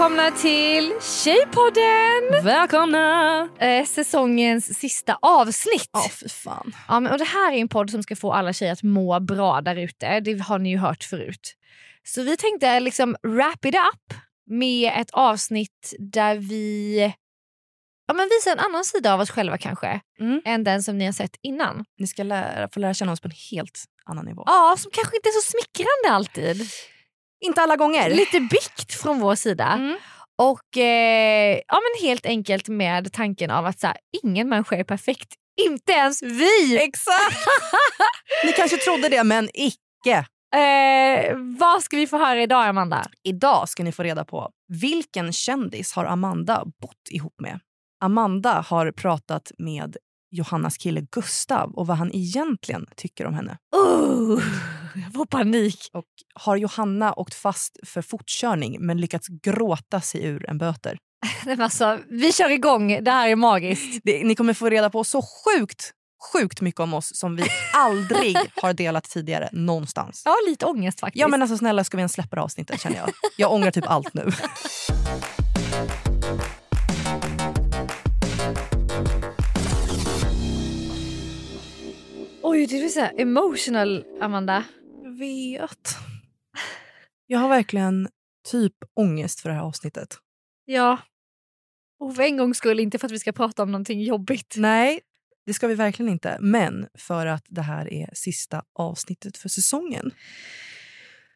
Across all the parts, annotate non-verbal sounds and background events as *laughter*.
Välkomna till Tjejpodden! Välkomna! Eh, säsongens sista avsnitt. Ja, fy fan. Ja, men, och det här är en podd som ska få alla tjejer att må bra där ute. Det har ni ju hört förut. Så vi tänkte liksom wrap it up med ett avsnitt där vi ja, men visar en annan sida av oss själva kanske. Mm. Än den som ni har sett innan. Ni ska lära, få lära känna oss på en helt annan nivå. Ja, som kanske inte är så smickrande alltid. Inte alla gånger. Lite bikt från vår sida. Mm. Och eh, ja, men helt enkelt med tanken av att så här, ingen människa är perfekt. Inte ens vi! Exakt! *laughs* Ni kanske trodde det, men icke. Eh, vad ska vi få höra idag Amanda? Idag ska ni få reda på vilken kändis har Amanda bott ihop med. Amanda har pratat med Johannas kille Gustav och vad han egentligen tycker om henne. Uh, *laughs* jag får panik. Och har Johanna åkt fast för fortkörning men lyckats gråta sig ur en böter? *laughs* Alltså, vi kör igång, det här är magiskt. Det, ni kommer få reda på så sjukt, sjukt mycket om oss som vi aldrig *laughs* har delat tidigare någonstans. Har lite ångest faktiskt. Ja men alltså snälla ska vi ens släppa det avsnittet känner jag. Jag ångrar typ allt nu. Oj, det är så emotional Amanda. Jag vet. Jag har verkligen typ ångest för det här avsnittet. Ja. Och för en gångs skull, inte för att vi ska prata om någonting jobbigt. Nej, det ska vi verkligen inte. Men för att det här är sista avsnittet för säsongen.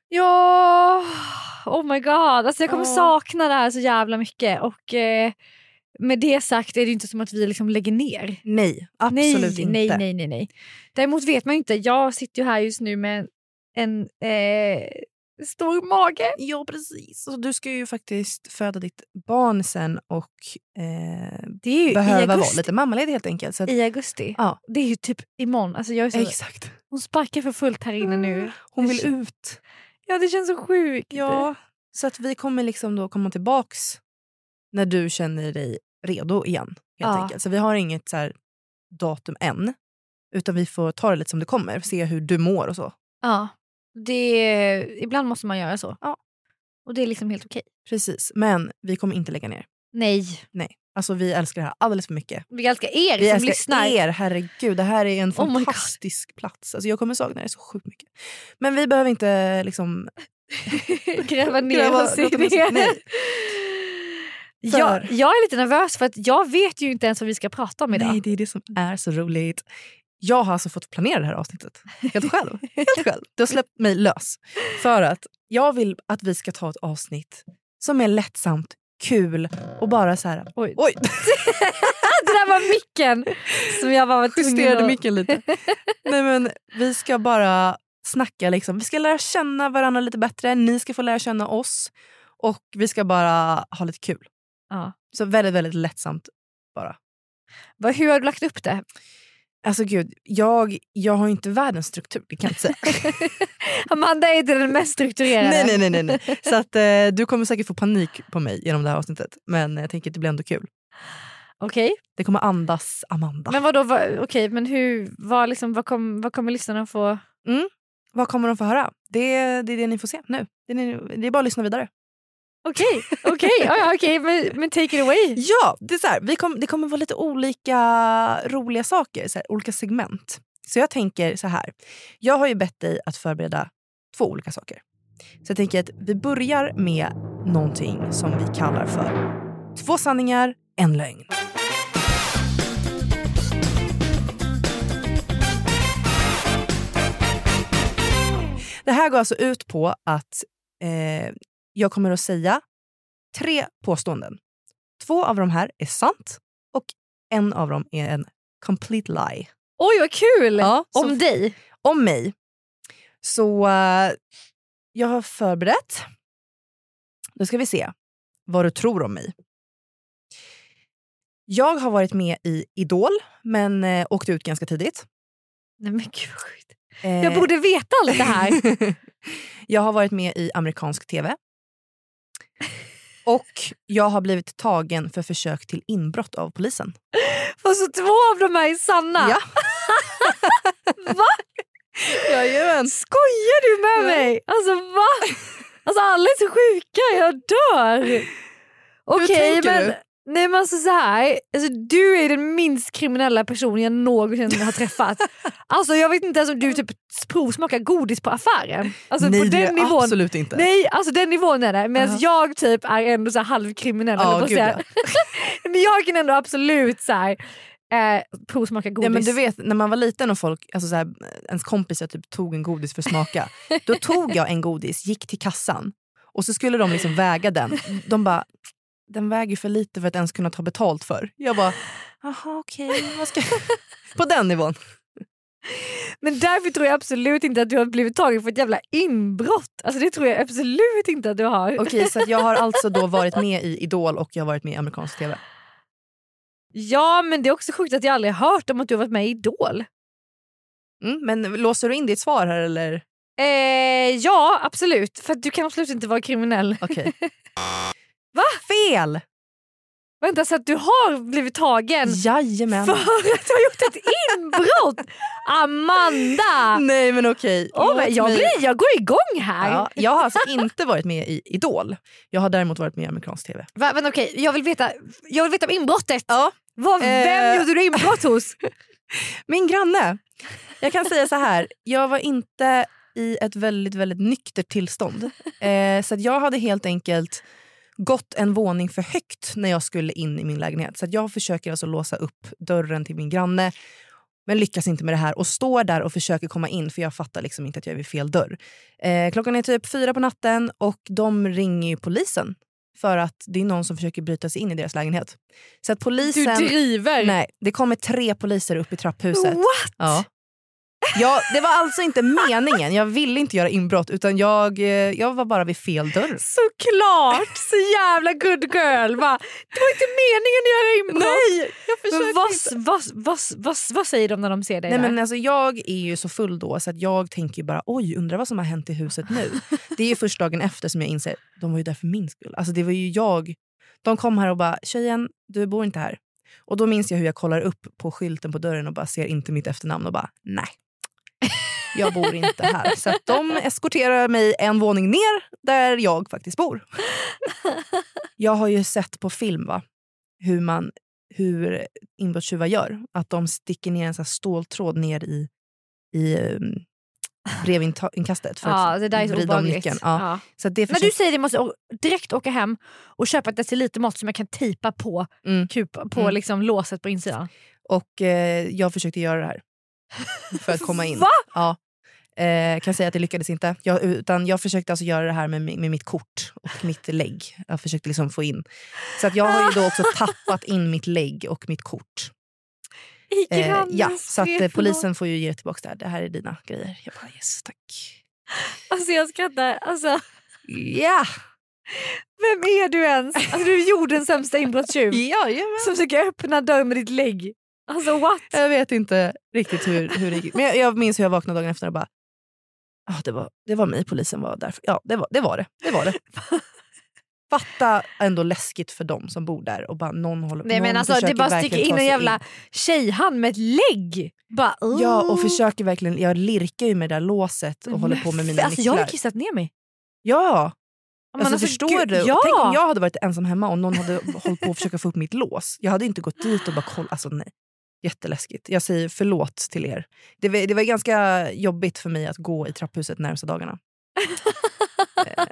Ja, oh my god. Alltså jag kommer Ja. sakna det här så jävla mycket. Och eh, med det sagt är det inte som att vi liksom lägger ner. Nej, absolut nej, inte. Nej, nej, nej, nej. Däremot vet man ju inte. Jag sitter ju här just nu med en eh, stor mage. Ja, precis. Och du ska ju faktiskt föda ditt barn sen och eh, Det är ju behöva vara lite mammaledig helt enkelt. Att, I augusti. Ja. Det är ju typ imorgon. Alltså jag är så, Exakt. hon sparkar för fullt här inne nu. Hon vill ut. Ja, det känns så sjukt. Ja, så att vi kommer liksom då komma tillbaks när du känner dig redo igen. Helt Ja. enkelt. Så vi har inget så datum än. Utan vi får ta det lite som det kommer. Se hur du mår och så. ja. Det, ibland måste man göra så. Ja. Och det är liksom helt okej. Precis. Men vi kommer inte lägga ner. Nej, Nej. Alltså vi älskar det här alldeles för mycket. vi älskar er Vi som älskar lyssnar. er, herregud. Det här är en Oh fantastisk plats. Alltså jag kommer sakna det så sjukt mycket. Men vi behöver inte liksom... *laughs* Gräva ner Gräva- oss i det. *laughs* Jag, jag är lite nervös för att jag vet ju inte ens vad vi ska prata om idag. Nej, det är det som är så roligt. Jag har alltså fått planera det här avsnittet helt själv. helt själv. Du har släppt mig lös. För att jag vill att vi ska ta ett avsnitt som är lättsamt, kul och bara så här... Oj. Oj, *laughs* det där var micken som jag bara var justerade att... micken lite. Nej, men vi ska bara snacka. Liksom. Vi ska lära känna varandra lite bättre. Ni ska få lära känna oss. Och vi ska bara ha lite kul. Ja. Så väldigt, väldigt lättsamt bara. Hur har du lagt upp det? Alltså gud, jag, jag har inte världens struktur, det kan jag inte säga. *laughs* Amanda är inte den mest strukturerade. nej, nej, nej, nej, nej. Så att, eh, du kommer säkert få panik på mig genom det här avsnittet. Men jag tänker att det blir ändå kul. Okej, Det kommer andas Amanda. men vadå, vad, okej, men hur, vad, liksom, vad, kom, vad kommer lyssnarna få? Vad kommer de få höra? Det, det är det ni får se nu. Det är, det är bara att lyssna vidare. Okej, okej, okay, okay, men, men take it away. Ja, det, är så här, vi kom, det kommer vara lite olika roliga saker, så här, olika segment. Så jag tänker så här. Jag har ju bett dig att förbereda två olika saker. Så jag tänker att vi börjar med någonting som vi kallar för två sanningar, en lögn. Det här går alltså ut på att eh, jag kommer att säga tre påståenden. Två av de här är sant och en av dem är en complete lie. Oj vad kul! Ja, så- Om dig. Om mig. Så eh, jag har förberett. Då ska vi se vad du tror om mig. Jag har varit med i Idol, men eh, åkte ut ganska tidigt. Nej men gud. Eh, Jag borde veta allt det här. *laughs* jag har varit med i amerikansk tv. Och jag har blivit tagen för försök till inbrott av polisen. Och så två av de här är sanna. Ja. *laughs* Va? Jajamän. Skojar du med mig? Alltså va? Alltså alla är så sjuka, jag dör. Okej tänker men, du? Nej, men alltså så här, alltså, du är den minst kriminella personen jag någonsin har träffat. *laughs* alltså jag vet inte ens om du typ provsmakar godis på affären. Alltså, Nej på det den är nivån. absolut inte. Nej, alltså den nivån är det. Medan Ja. jag typ är ändå så halvkriminell. Ja, att gud, säga. *laughs* men jag kan ändå absolut så här, eh, provsmaka godis. Ja, men du vet, när man var liten och folk, alltså så här, ens kompisar typ tog en godis för att smaka. då tog jag en godis, gick till kassan och så skulle de liksom väga den. De bara, den väger för lite för att ens kunna ta betalt för. Jag bara, *gasps* jaha okej. jag-" *laughs* På den nivån. Men därför tror jag absolut inte att du har blivit tagen för ett jävla inbrott. Alltså det tror jag absolut inte att du har. Okej, så jag har alltså då varit med i Idol och jag har varit med i amerikansk tv. Ja men det är också sjukt att jag aldrig hört om att du har varit med i Idol. Mm, men låser du in ditt svar här eller? Eh, ja absolut, för att du kan absolut inte vara kriminell. Okej. *laughs* Va? Fel! Vänta så att du har blivit tagen Jajamän. för att du har gjort ett inbrott? Amanda! Nej men okej. Låt men jag, blir, jag går igång här. Ja, jag har alltså inte varit med i Idol. Jag har däremot varit med i amerikansk tv. Va, men okej, jag, vill veta, jag vill veta om inbrottet. Ja. Vad, vem Eh. gjorde du inbrott hos? *laughs* Min granne. Jag kan säga så här. Jag var inte i ett väldigt, väldigt nyktert tillstånd. Eh, så att jag hade helt enkelt gått en våning för högt när jag skulle in i min lägenhet. Så att jag försöker alltså låsa upp dörren till min granne men lyckas inte med det här och står där och försöker komma in för jag fattar liksom inte att jag är vid fel dörr. Eh, klockan är typ fyra på natten och de ringer polisen för att det är någon som försöker bryta sig in i deras lägenhet. Så att Du polisen... driver. Nej, det kommer tre poliser upp i trapphuset. What? Ja. Ja, det var alltså inte meningen. Jag ville inte göra inbrott utan jag, eh, jag var bara vid fel dörr. Såklart! Så jävla good girl. Va? Det var inte meningen att göra inbrott. Nej, jag Men vad, vad, vad, vad, vad säger de när de ser dig Nej, där? men alltså, jag är ju så full då så att jag tänker bara oj, undrar vad som har hänt i huset nu. *laughs* det är ju först dagen efter som jag inser de var ju där för min skull. Alltså, det var ju jag. De kom här och bara tjejen, du bor inte här. Och då minns jag hur jag kollar upp på skylten på dörren och bara ser inte mitt efternamn och bara nej. Jag bor inte här. Så de eskorterar mig en våning ner där jag faktiskt bor. Jag har ju sett på film va, hur, man, hur inbrottstjuvar gör. Att de sticker ner en sån ståltråd ner i, i um, brevinkastet för ja, att det där är vrida om nyckeln. Ja. Ja. Så det När du säger det måste jag direkt åka hem och köpa ett decilitermått som jag kan tejpa på, Mm. kupa, på Mm. liksom låset på insidan. Och eh, jag försökte göra det här. För att komma in. Va? Ja. Eh, kan säga att det lyckades inte. Jag, utan jag försökte alltså göra det här med, med mitt kort och mitt lägg. Jag försökte liksom få in. Så att jag har ju då också *laughs* tappat in mitt lägg och mitt kort. I Eh, ja, så att eh, polisen får ju ge det tillbaka där. Det här är dina grejer. Jag bara yes, tack. Alltså jag skrattar. Alltså, Ja! vem är du ens? Alltså, du är jordens sämsta inbrottstjuv *laughs* Jajamän. som försöker öppna dörren med ditt lägg. Alltså what? Jag vet inte riktigt hur, hur det gick. Men jag, jag minns hur jag vaknade dagen efter och bara... Ah, det, var, det var mig polisen var där för. Ja, det var det. Var det. det, var det. *laughs* Fatta ändå läskigt för dem som bor där. Och bara någon håller, Nej någon men alltså det bara sticker in en jävla tjejhand med ett lägg. Bara, Ja, och försöker verkligen... Jag lirkar ju med det där låset och Men håller på med mina alltså, Jag nycklar. har kissat ner mig. Ja! Alltså, alltså, förstår gud, du? Ja. Tänk om jag hade varit ensam hemma och någon hade hållit på att försöka få upp mitt lås. Jag hade inte gått dit och bara kolla. Alltså nej. Jätteläskigt. Jag säger förlåt till er. Det var, det var ganska jobbigt för mig att gå i trapphuset närmsta dagarna. *laughs* Eh,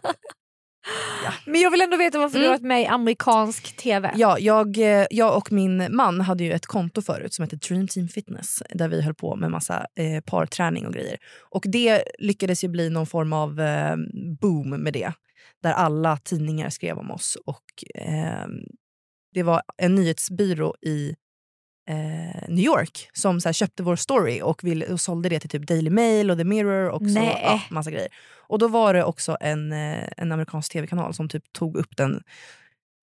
Men jag vill ändå veta varför du Mm. har varit med i amerikansk tv. Ja, jag, eh, jag och min man hade ju ett konto förut som hette Dream Team Fitness där vi höll på med massa eh, parträning och grejer. Och det lyckades ju bli någon form av eh, boom med det. Där alla tidningar skrev om oss. Och eh, Det var en nyhetsbyrå i eh, New York som så här, köpte vår story och, ville, och sålde det till typ Daily Mail och The Mirror och så, Nej. ja, massa grejer. Och då var det också en, eh, en amerikansk tv-kanal som typ tog upp den,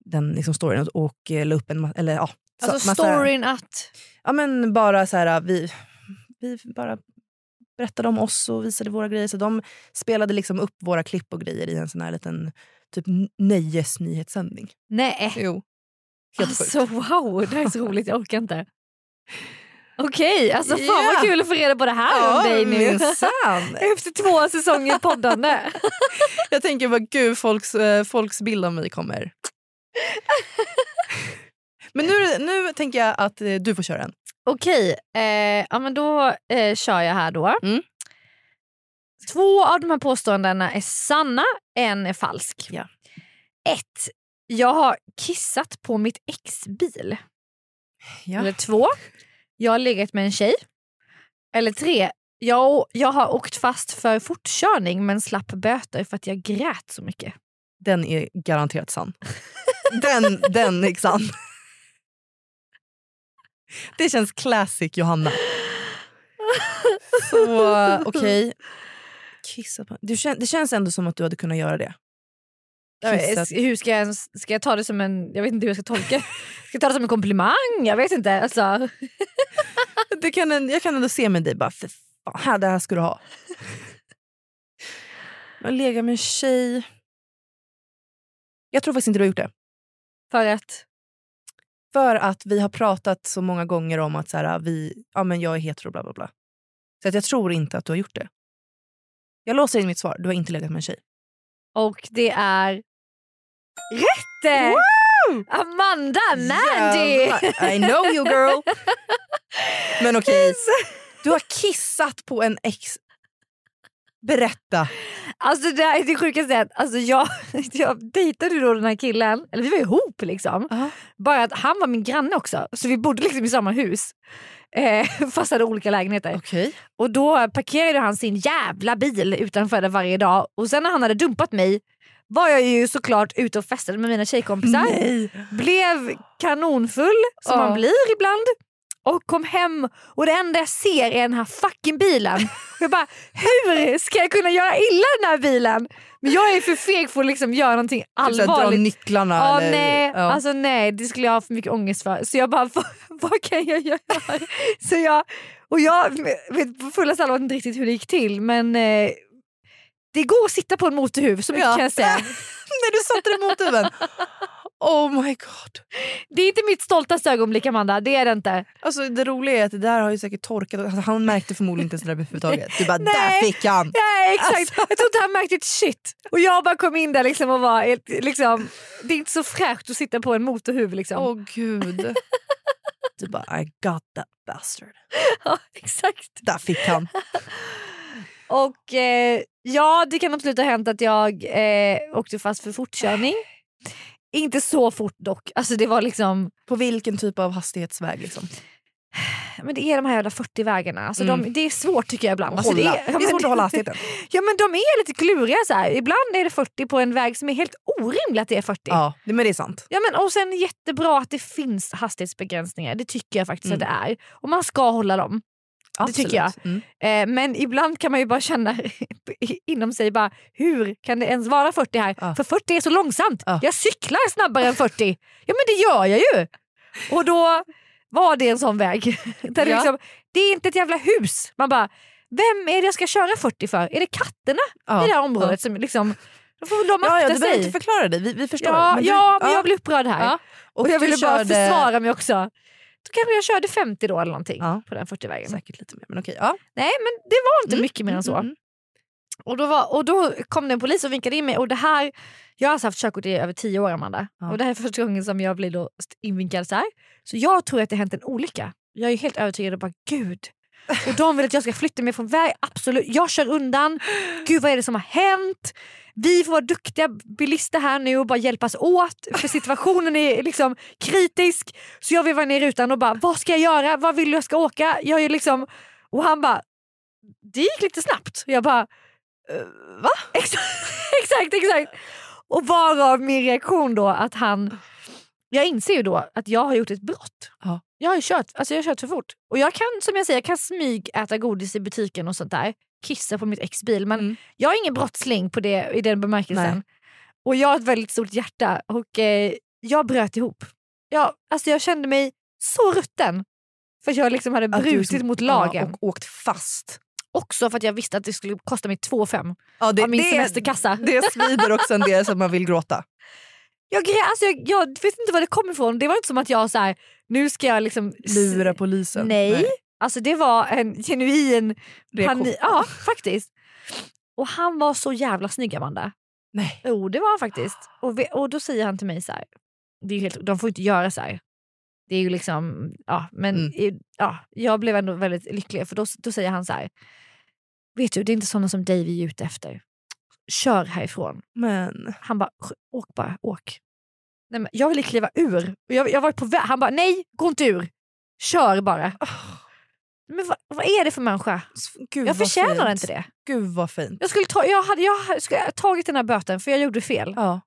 den liksom storyn och, och eh, la upp en eller ja, så- Alltså massa- storyn att... Ja men bara så här, vi, vi bara berättade om oss och visade våra grejer. Så de spelade liksom upp våra klipp och grejer i en sån här liten typ nöjesnyhetssändning. Nej. Jo. Helt sjukt. Alltså wow, det här är så roligt. Jag orkar inte. Okej, alltså fan Ja. vad kul att få reda på det här om dig nu. *laughs* Efter två säsonger poddande. *laughs* Jag tänker bara gud, folks, eh, folks bild av mig kommer. *laughs* Men nu, nu tänker jag att eh, du får köra en. Okej, eh, ja, men då eh, kör jag här då. Mm. Två av de här påståendena är sanna, en är falsk. Ja. Ett, jag har kissat på mitt ex bil. Ja. Eller två, jag har legat med en tjej. Eller tre, jag, jag har åkt fast för fortkörning men slapp böter för att jag grät så mycket. Den är garanterat sann. Den, den är sann. Det känns classic Johanna. Så okej. Kissa på... Du kän, det känns ändå som att du hade kunnat göra det. Kissat. Hur ska jag, ska jag ta det som en... Jag vet inte hur jag ska tolka. Ska jag ta det som en komplimang? Jag vet inte. Alltså. Det kan, en- jag kan ändå se med dig bara, för fan, här, det här ska du ha. Jag lägga med en tjej. Jag tror faktiskt inte du har gjort det. För att... För att vi har pratat så många gånger om att så här, vi, ja, men jag är hetero bla bla bla. Så att jag tror inte att du har gjort det. Jag låser in mitt svar, du har inte legat med en tjej. Och det är rätt! Amanda Mandy! Jävlar, I know you girl! *laughs* Men okej, du har kissat på en ex. Berätta. Alltså det här är det sjukaste. Alltså jag, *laughs* jag dejtade då den här killen, eller vi var ihop liksom. Ja. Bara att han var min granne också, så vi bodde liksom i samma hus. Eh, *laughs* fast hade olika lägenheter. Okej. Och då parkerade han sin jävla bil utanför där varje dag. Och sen när han hade dumpat mig var jag ju såklart ute och festade med mina tjejkompisar. Nej. Blev kanonfull som Ja. man blir ibland. Och kom hem och det enda jag ser är den här fucking bilen. Och jag bara, hur ska jag kunna göra illa den här bilen? Men jag är för feg för att liksom göra någonting Typ här, dra allvarligt. nycklarna Ja, eller... nej, ja. alltså nej, det skulle jag ha för mycket ångest för. Så jag bara, vad, kan jag göra? Så jag, och jag vet på fullaste allvar inte riktigt hur det gick till men eh, det går att sitta på en motorhuv, så mycket Ja. kan jag säga. *laughs* När du satte dig mot huven. Oh my god. Det är inte mitt stoltaste ögonblick Amanda, det är det inte. Alltså, det roliga är att det där har ju säkert torkat. Alltså, han märkte förmodligen inte ens det där överhuvudtaget. Du bara, Nej. där fick han! Nej exakt, Alltså. jag tror inte han märkte ett shit. Och jag bara kom in där liksom och var helt, liksom, det är inte så fräscht att sitta på en motorhuv liksom. Åh gud. Du bara, I got that bastard. *laughs* Ja, exakt. Där fick han. Och eh, ja, det kan absolut ha hänt att jag eh, åkte fast för fortkörning. Inte så fort dock. Alltså det var liksom, På vilken typ av hastighetsväg? Liksom? *sighs* men det är de här jävla 40-vägarna. Alltså Mm. de, det är svårt tycker jag ibland. Alltså, det, är, det är svårt att hålla hastigheten. *laughs* Ja men de är lite kluriga så här. Ibland är det 40 på en väg som är helt orimligt att det är 40. Ja, det- men det är sant. Ja, men, och sen jättebra att det finns hastighetsbegränsningar. Det tycker jag faktiskt Mm. att det är. Och man ska hålla dem. Det tycker jag. Mm. Eh, men ibland kan man ju bara känna *laughs* inom sig bara hur kan det ens vara 40 här? Ja. För 40 är så långsamt. Ja. Jag cyklar snabbare än 40. Ja men det gör jag ju. Och då var det en sån väg. *laughs* Där det, Ja. liksom, det är inte ett jävla hus. Man bara, vem är det jag ska köra 40 för? Är det katterna Ja. i det här området? Som liksom, då får väl de Ja, ja, akta du behöver sig. inte förklara det, vi, vi förstår. Ja, Men du- ja, men jag blir upprörd här. Ja. Och, jag du ville bara försvara mig också. Då kanske jag körde 50 då eller någonting Ja. på den 40-vägen. Säkert lite mer, men okej. Ja. Nej men det var inte Mm, mycket mer än så. mm, mm. Och, då var, och då kom det en polis och vinkade in mig. Och det här, jag har alltså haft körkort i över 10 år Amanda. Ja. Och det här är första gången som jag blir då invinkad så här. Så jag tror att det hänt en olycka. Jag är helt övertygad och bara gud. Och de vill att jag ska flytta mig från väg. Absolut, jag kör undan. Gud vad är det som har hänt? Vi får vara duktiga bilister här nu och bara hjälpas åt för situationen är liksom kritisk. Så jag vevar ner rutan och bara vad ska jag göra? Vad vill du jag ska åka? Jag är liksom... Och han bara det gick lite snabbt. Jag bara "Eh, va? *laughs* Exakt, exakt, exakt. Och varav min reaktion då att han... Jag inser ju då att jag har gjort ett brott. Ja. Jag har kört, alltså jag har kört för fort. Och jag kan som jag säger, jag kan smyg äta godis i butiken och sånt där. Kissa på mitt ex bil. Men Mm. jag är ingen brottsling på det, i den bemärkelsen. Nej. Och jag har ett väldigt stort hjärta och eh, jag bröt ihop. Jag, alltså jag kände mig så rutten. För att jag liksom hade Att brutit liksom- mot lagen. Ja, och åkt fast. Också för att jag visste att det skulle kosta mig 2 5 Ja, det, av min det, semesterkassa. det svider också en del att man vill gråta. *laughs* Jag, alltså jag, jag vet inte var det kom ifrån. Det var inte som att jag så här, nu ska jag liksom... Lura polisen. Nej. Alltså det var en genuin panik. Ja, faktiskt. Och han var så jävla snygg Amanda. Nej. Jo det var han faktiskt. Och, vi, och då säger han till mig så här. Det är helt, de får inte göra så här. Det är ju liksom, ja men Mm. ja, jag blev ändå väldigt lycklig för då, då säger han så här. Vet du det är inte sådana som dig vi är ute efter. Kör härifrån. Men Han bara, "Sk- åk bara, åk. Nej, men jag ville kliva ur. Jag, jag var på väg, han bara, nej gå inte ur. Kör bara. Men vad, vad är det för människa? gud Jag förtjänar fint. inte det. Gud vad fint. Jag skulle, ta, jag, hade, jag skulle ha tagit den här böten för jag gjorde fel. Ja.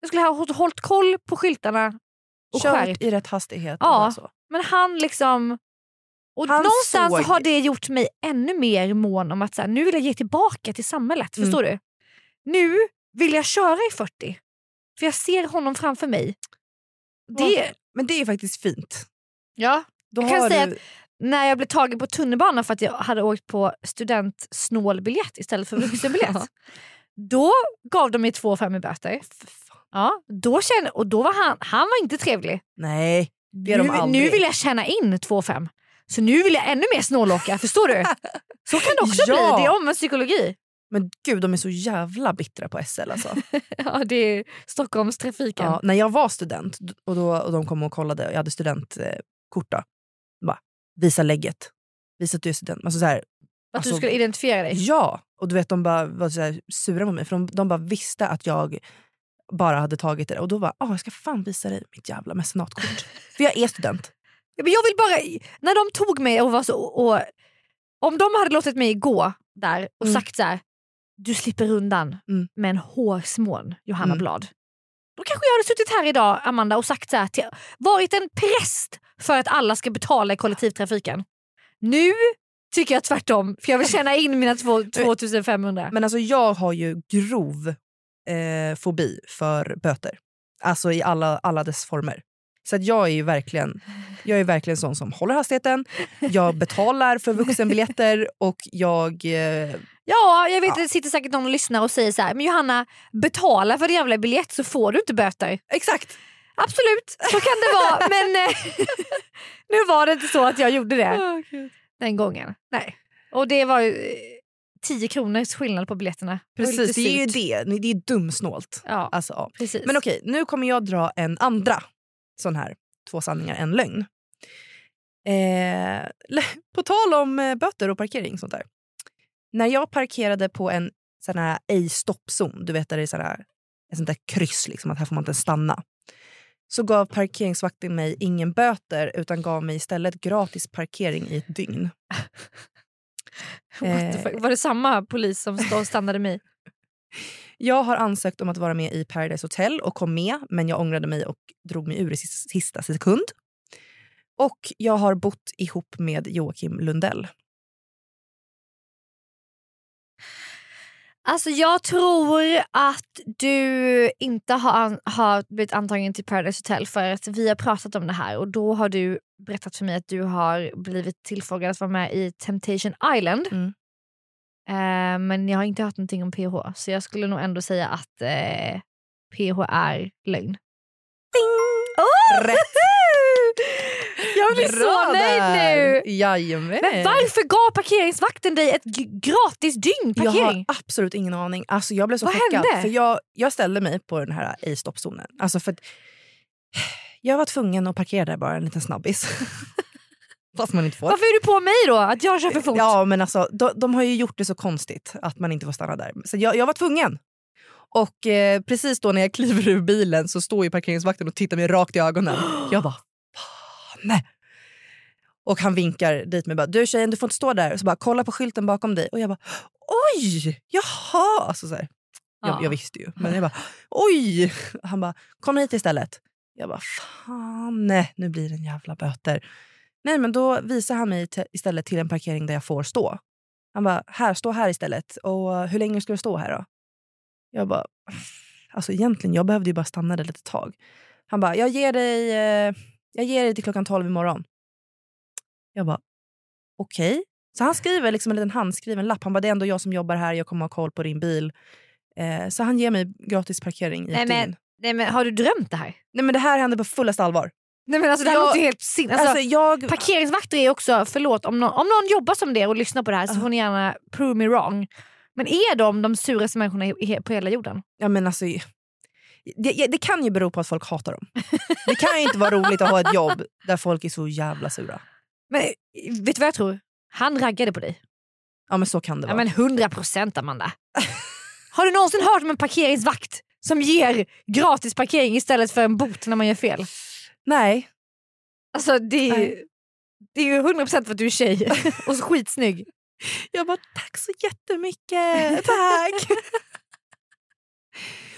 Jag skulle ha hållit, koll på skyltarna och Kört skärpt. i rätt hastighet. Ja. så. Men han liksom... Och Han någonstans såg- har det gjort mig ännu mer mån om att så här, nu vill jag ge tillbaka till samhället. Mm. Förstår du? Nu vill jag köra i 40. För jag ser honom framför mig. Det, Men det är faktiskt fint. ja. Då Jag kan säga du... När jag blev tagen på tunnelbanan för att jag hade åkt på studentsnålbiljett istället för vuxenbiljett. då gav de mig två fem i böter. Ja, då kände, och då var han, han var inte trevlig. Nej, det är de nu, aldrig. nu vill jag tjäna in 2,5. Så nu vill jag ännu mer snålåka, förstår du? *laughs* Så kan det också Ja. bli, det är omvänd psykologi. Men gud, de är så jävla bittra på SL alltså. *laughs* Ja, det är Stockholmstrafiken. ja, när jag var student och, då, och de kom och kollade och jag hade studentkort då. Visa lägget. Visa att du är student. Alltså, så här, att alltså, du skulle identifiera dig. Ja, och du vet de bara var så här sura på mig för de, de bara visste att jag bara hade tagit det och då bara ah, jag ska fan visa dig mitt jävla mecenatkort. *laughs* för jag är student. Ja, men jag vill bara, när de tog mig och var så... Och, om de hade låtit mig gå där och Mm. sagt så här, du slipper undan Mm. med en hårsmån Johanna Mm. Blad. Då kanske jag hade suttit här idag Amanda och sagt så här, till, varit en präst för att alla ska betala i kollektivtrafiken. Nu tycker jag tvärtom för jag vill tjäna in mina två- *laughs* 2500. Men alltså jag har ju grov eh, fobi för böter. Alltså i alla, alla dess former. Så att jag är verkligen, jag är verkligen sån som håller hastigheten, jag betalar för vuxenbiljetter och jag... Eh, Ja, jag vet Ja. det sitter säkert någon och lyssnar och säger så här, men Johanna betala för din jävla biljett så får du inte böter. exakt! Absolut, så kan det vara. *laughs* Men eh, *laughs* nu var det inte så att jag gjorde det den gången. Nej. Och det var ju eh, 10 kronors skillnad på biljetterna. Det Precis, det är ju det. Det är dumsnålt. Ja, Alltså, precis. Men okej, nu kommer jag dra en andra sån här två sanningar, en lögn. Eh, *laughs* på tal om eh, böter och parkering sånt där. När jag parkerade på en sån här ej stoppzon, du vet där det är sån här, ett sånt där kryss, liksom, att här får man inte stannna. Så gav parkeringsvakten mig ingen böter utan gav mig istället gratis parkering i ett dygn. Fuck? Var det samma polis som stannade mig? *laughs* Jag har ansökt om att vara med i Paradise Hotel och kom med men jag ångrade mig och drog mig ur i sista sekund. Och jag har bott ihop med Joakim Lundell. Alltså jag tror att du inte har, har blivit antagen till Paradise Hotel för att vi har pratat om det här och då har du berättat för mig att du har blivit tillfrågad att vara med i Temptation Island. Mm. Eh, men jag har inte hört någonting om PH så jag skulle nog ändå säga att eh, PH är lögn. Oh! Rätt! Jag blir så nöjd där! nu! Jajamän! Men varför gav parkeringsvakten dig ett gratis dygn Jag har absolut ingen aning. Alltså jag blev så Vad chockad. hände? För jag, jag ställde mig på den här ej stoppzonen. Alltså för *sighs* jag var tvungen att parkera där bara en liten snabbis. *laughs* Fast man inte får. Varför är du på mig då? Att jag kör för fort? Ja men alltså de, de har ju gjort det så konstigt att man inte får stanna där. Så jag, jag var tvungen. Och eh, precis då när jag kliver ur bilen så står ju parkeringsvakten och tittar mig rakt i ögonen. *gasps* Jag bara *gasps* fan. Och han vinkar dit mig bara du tjejen du får inte stå där. Och så bara kolla på skylten bakom dig. Och jag bara oj jaha. Alltså, så här. Jag, Ja. jag visste ju. Men jag bara oj. Han bara kom hit istället. Jag bara, fan, nej, nu blir det en jävla böter. Nej, men då visar han mig istället till en parkering där jag får stå. Han bara, här, stå här istället. Och hur länge ska du stå här då? Jag bara, alltså egentligen, jag behövde ju bara stanna där lite tag. Han bara, jag ger dig, eh, jag ger dig till klockan 12 imorgon. Jag bara, okej. Så han skriver liksom en liten handskriven lapp. Han bara, det är ändå jag som jobbar här, jag kommer ha koll på din bil. Eh, så han ger mig gratis parkering i Nej, men-. Nej, men har du drömt det här? Nej men det här hände på fullaste allvar. Nej, men alltså, det här Jag- låter helt sin... Alltså, Alltså, jag, Parkeringsvakter är också, förlåt om någon, om någon jobbar som det och lyssnar på det här så Ja. får ni gärna prove me wrong. Men är de de suraste människorna på hela jorden? ja, men alltså, det, det kan ju bero på att folk hatar dem. Det kan ju inte vara roligt att ha ett jobb där folk är så jävla sura. Men vet du vad jag tror? Han raggade på dig. Ja men så kan det Ja, vara. men 100 procent Amanda. Har du någonsin hört om en parkeringsvakt som ger gratis parkering istället för en bot när man gör fel? Nej. Alltså det är, Nej. det är ju 100 procent för att du är tjej *laughs* och så skitsnygg. Jag bara, tack så jättemycket. Tack. *laughs*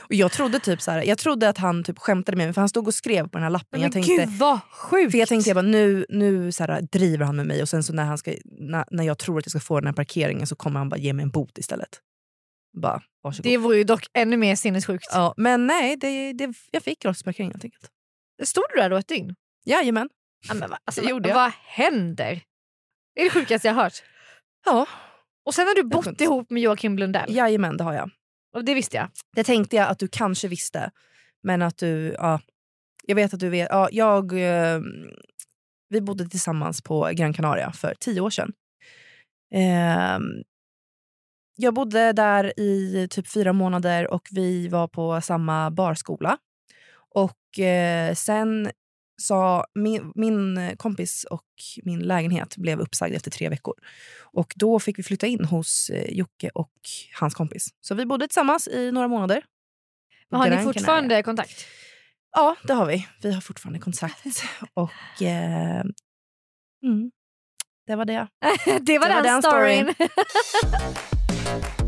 och jag trodde typ så här, jag trodde att han typ skämtade med mig för han stod och skrev på den här lappen. Men jag tänkte, gud vad sjukt! för jag tänkte jag bara, nu, nu så här, driver han med mig och sen så när, han ska, när, när jag tror att jag ska få den här parkeringen så kommer han bara ge mig en bot istället. Bara, varsågod. det vore ju dock ännu mer sinnessjukt. Ja, men nej, det, det, jag fick gratis parkering helt enkelt. Stod du där då ett dygn? Jajamän. Ja, men, vad- *laughs* alltså, gjorde vad, jag. vad händer? Det är det sjukaste jag har hört. Ja, Och sen har du bott ihop med Joakim Lundell. jajamän det har jag. Och det visste jag. Det tänkte jag att du kanske visste. Men att du, ja, jag vet att du vet. Ja, jag, eh, vi bodde tillsammans på Gran Canaria för tio år sedan. Eh, jag bodde där i typ fyra månader och vi var på samma barskola. Och eh, sen sa min, min kompis och min lägenhet blev uppsagd efter tre veckor. Och då fick vi flytta in hos eh, Jocke och hans kompis. Så vi bodde tillsammans i några månader. Men har ni fortfarande Canaria. kontakt? Ja, det har vi. Vi har fortfarande kontakt. *laughs* Och eh, mm, det var det. *laughs* det var Det var den, den storyn. *laughs*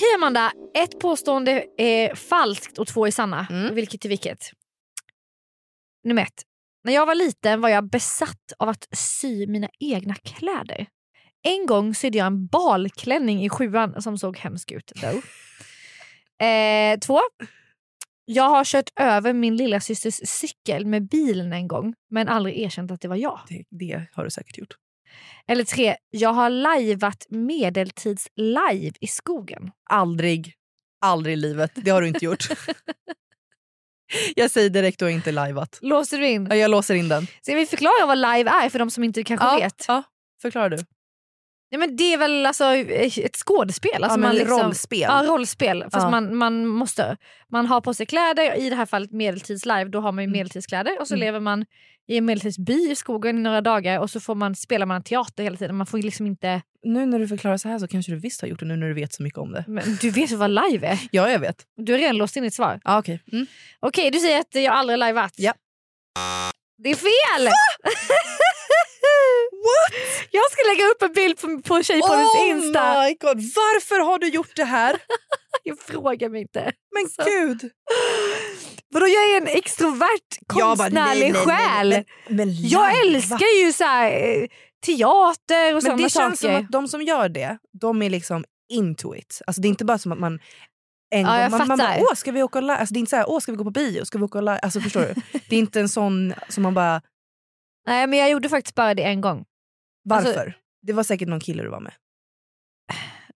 Okej Amanda, ett påstående är falskt och två är sanna. Mm. Vilket är vilket? Nummer ett. När jag var liten var jag besatt av att sy mina egna kläder. En gång sydde jag en balklänning i sjuan som såg hemsk ut. Though. *laughs* Eh, två. Jag har kört över min lilla systers cykel med bilen en gång men aldrig erkänt att det var jag. Det, det har du säkert gjort. Eller tre. Jag har lajvat medeltids-live i skogen. Aldrig. Aldrig i livet. Det har du inte gjort. *laughs* jag säger direkt du har inte lajvat. Låser du in? Ja, jag låser in den. Ska vi förklara vad live är för de som inte kanske Ja, vet? ja. Förklarar du? Ja, men det är väl alltså ett skådespel. Alltså ja, man liksom, rollspel. Ja, rollspel. Fast Ja. man, man, måste, man har på sig kläder, i det här fallet medeltidslive, då har man ju Mm. medeltidskläder och så Mm. lever man i en medeltidsby i skogen i några dagar och så får man, spelar man teater hela tiden. Man får liksom inte... Nu när du förklarar så här så kanske du visst har gjort det nu när du vet så mycket om det. Men du vet ju vad live är. Ja, jag vet. Du har redan låst in ditt svar. Ja, okej. Mm. Okej, du säger att jag aldrig lajvat. Ja. Det är fel! *laughs* What? Jag ska lägga upp en bild på, på Tjejpoddens Insta. Oh my god, varför har du gjort det här? *laughs* Jag frågar mig inte. Men Så. gud! *laughs* Vadå jag är en extrovert bara, konstnärlig nej, nej, nej, själ. Men, men jag älskar ju så här, eh, teater och sådana det saker. känns som att de som gör det, de är liksom into it. Alltså det är inte bara som att man en Ja, gång, man, man bara, åh ska vi åka och la-" alltså Det är inte så här, åh ska vi gå på bio, ska vi åka och la-" alltså förstår du? *laughs* Det är inte en sån som man bara, Nej men jag gjorde faktiskt bara det en gång. Varför? Alltså- det var säkert någon kille du var med.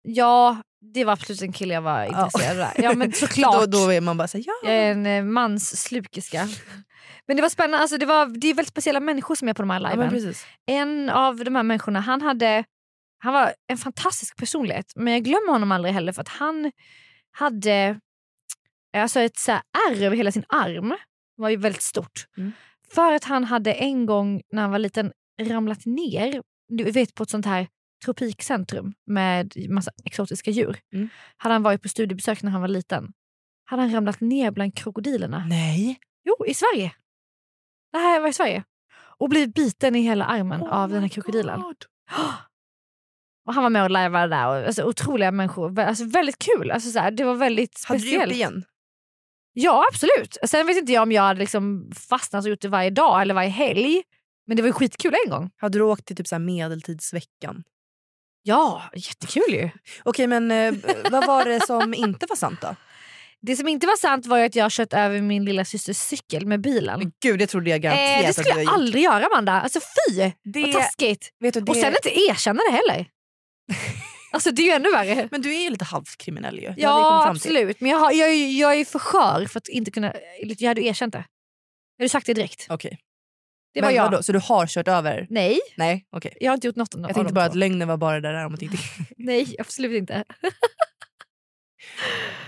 Ja, det var absolut en kille jag var intresserad av. Ja men *laughs* såklart. Då, då är man bara såhär, ja. Jag är en eh, mansslukerska. Men det var spännande, alltså, det, var, det är väldigt speciella människor som är på de här ja liven. precis. en av de här människorna, han hade han var en fantastisk personlighet men jag glömmer honom aldrig heller för att han hade alltså ett så här ärr över hela sin arm. Det var ju väldigt stort. Mm. För att han hade en gång när han var liten ramlat ner du vet på ett sånt här tropikcentrum med massa exotiska djur. Mm. Hade han varit på studiebesök när han var liten hade han ramlat ner bland krokodilerna. Nej. Jo, i Sverige. Det här var i Sverige. Och blivit biten i hela armen av den här krokodilen. *gasps* Och han var med och lajvade där. Och, alltså, otroliga människor. Alltså, väldigt kul. Alltså, så här, det var väldigt Hade du speciellt. gjort det igen? Ja, absolut. Sen vet inte jag om jag hade liksom fastnat och gjort det varje dag eller varje helg. Men det var ju skitkul en gång. Hade du åkt till typ så medeltidsveckan? Ja, jättekul ju. Okej men eh, vad var det som *laughs* inte var sant då? Det som inte var sant var ju att jag kört över min lilla systers cykel med bilen. Men gud det trodde jag garanterat Eh, det att du skulle har jag gjort. aldrig göra Amanda. Alltså fy! Det, Vad taskigt. vet du, det, Och sen inte erkänna det heller. *laughs* alltså det är ju ännu värre. Men du är ju lite halvt kriminell ju. Det hade vi kommit Ja fram till. absolut, men jag, har, jag, är- jag är för skör för att inte kunna... Jag hade erkänt det. Jag hade sagt det direkt. Okej. Det Men var jag. vadå, Så du har kört över? Nej, Nej okej. jag har inte gjort något av Jag tänkte bara att lögnen var bara där om att inte... *laughs* Nej, absolut inte. *laughs*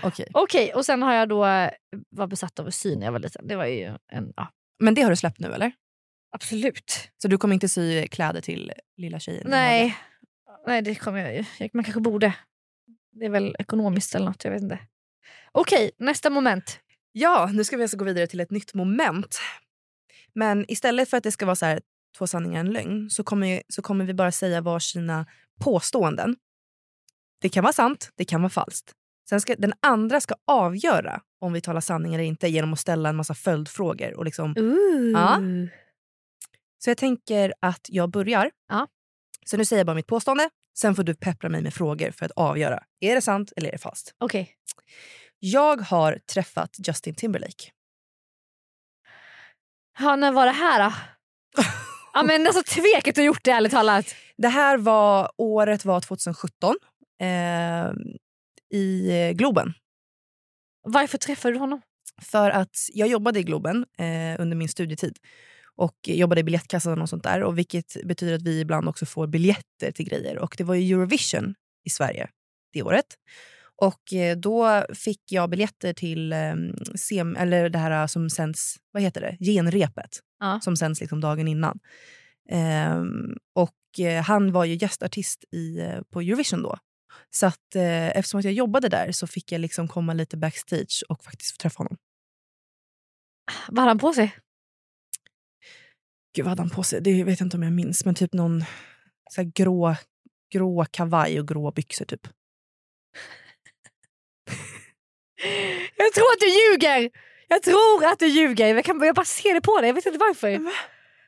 Okej. Okej, och sen har jag då eh, var besatt av att sy när jag var liten. Det var ju en... Ja, Men det har du släppt nu eller? absolut. Så du kommer inte sy kläder till lilla tjejen? Nej, nej det kommer jag ju. Man kanske borde. Det är väl ekonomiskt eller något, jag vet inte. Okej, nästa moment. Ja, nu ska vi alltså gå vidare till ett nytt moment. Men istället för att det ska vara så här, två sanningar och en lögn så kommer, så kommer vi bara säga varsina påståenden. Det kan vara sant, det kan vara falskt. Sen ska, den andra ska avgöra om vi talar sanning eller inte genom att ställa en massa följdfrågor. Och liksom, Ooh. Ja. så jag tänker att jag börjar. Ja. Så nu säger jag bara mitt påstående. Sen får du peppra mig med frågor för att avgöra. Är det sant eller är det falskt? Okej. Jag har träffat Justin Timberlake. Ja, när var det här då? *laughs* ja, men alltså tveket att ha gjort det ärligt talat. Det här var, året var 2017 eh, i Globen. Varför träffade du honom? För att jag jobbade i Globen eh, under min studietid och jobbade i biljettkassan och sånt där. Och vilket betyder att vi ibland också får biljetter till grejer. Och det var ju Eurovision i Sverige det året. Och eh, då fick jag biljetter till eh, sem, eller det här som sänds, vad heter det? Genrepet. Ja. Som sänds liksom dagen innan. Ehm, och eh, han var ju gästartist i, eh, på Eurovision då. Så att, eh, eftersom att jag jobbade där så fick jag liksom komma lite backstage och faktiskt få träffa honom. Vad hade han på sig? Gud vad hade han på sig? Det vet jag inte om jag minns. Men typ någon så grå, grå kavaj och grå byxor typ. Jag tror att du ljuger! Jag tror att du ljuger. Jag, kan, jag bara ser det på dig. Jag vet inte varför.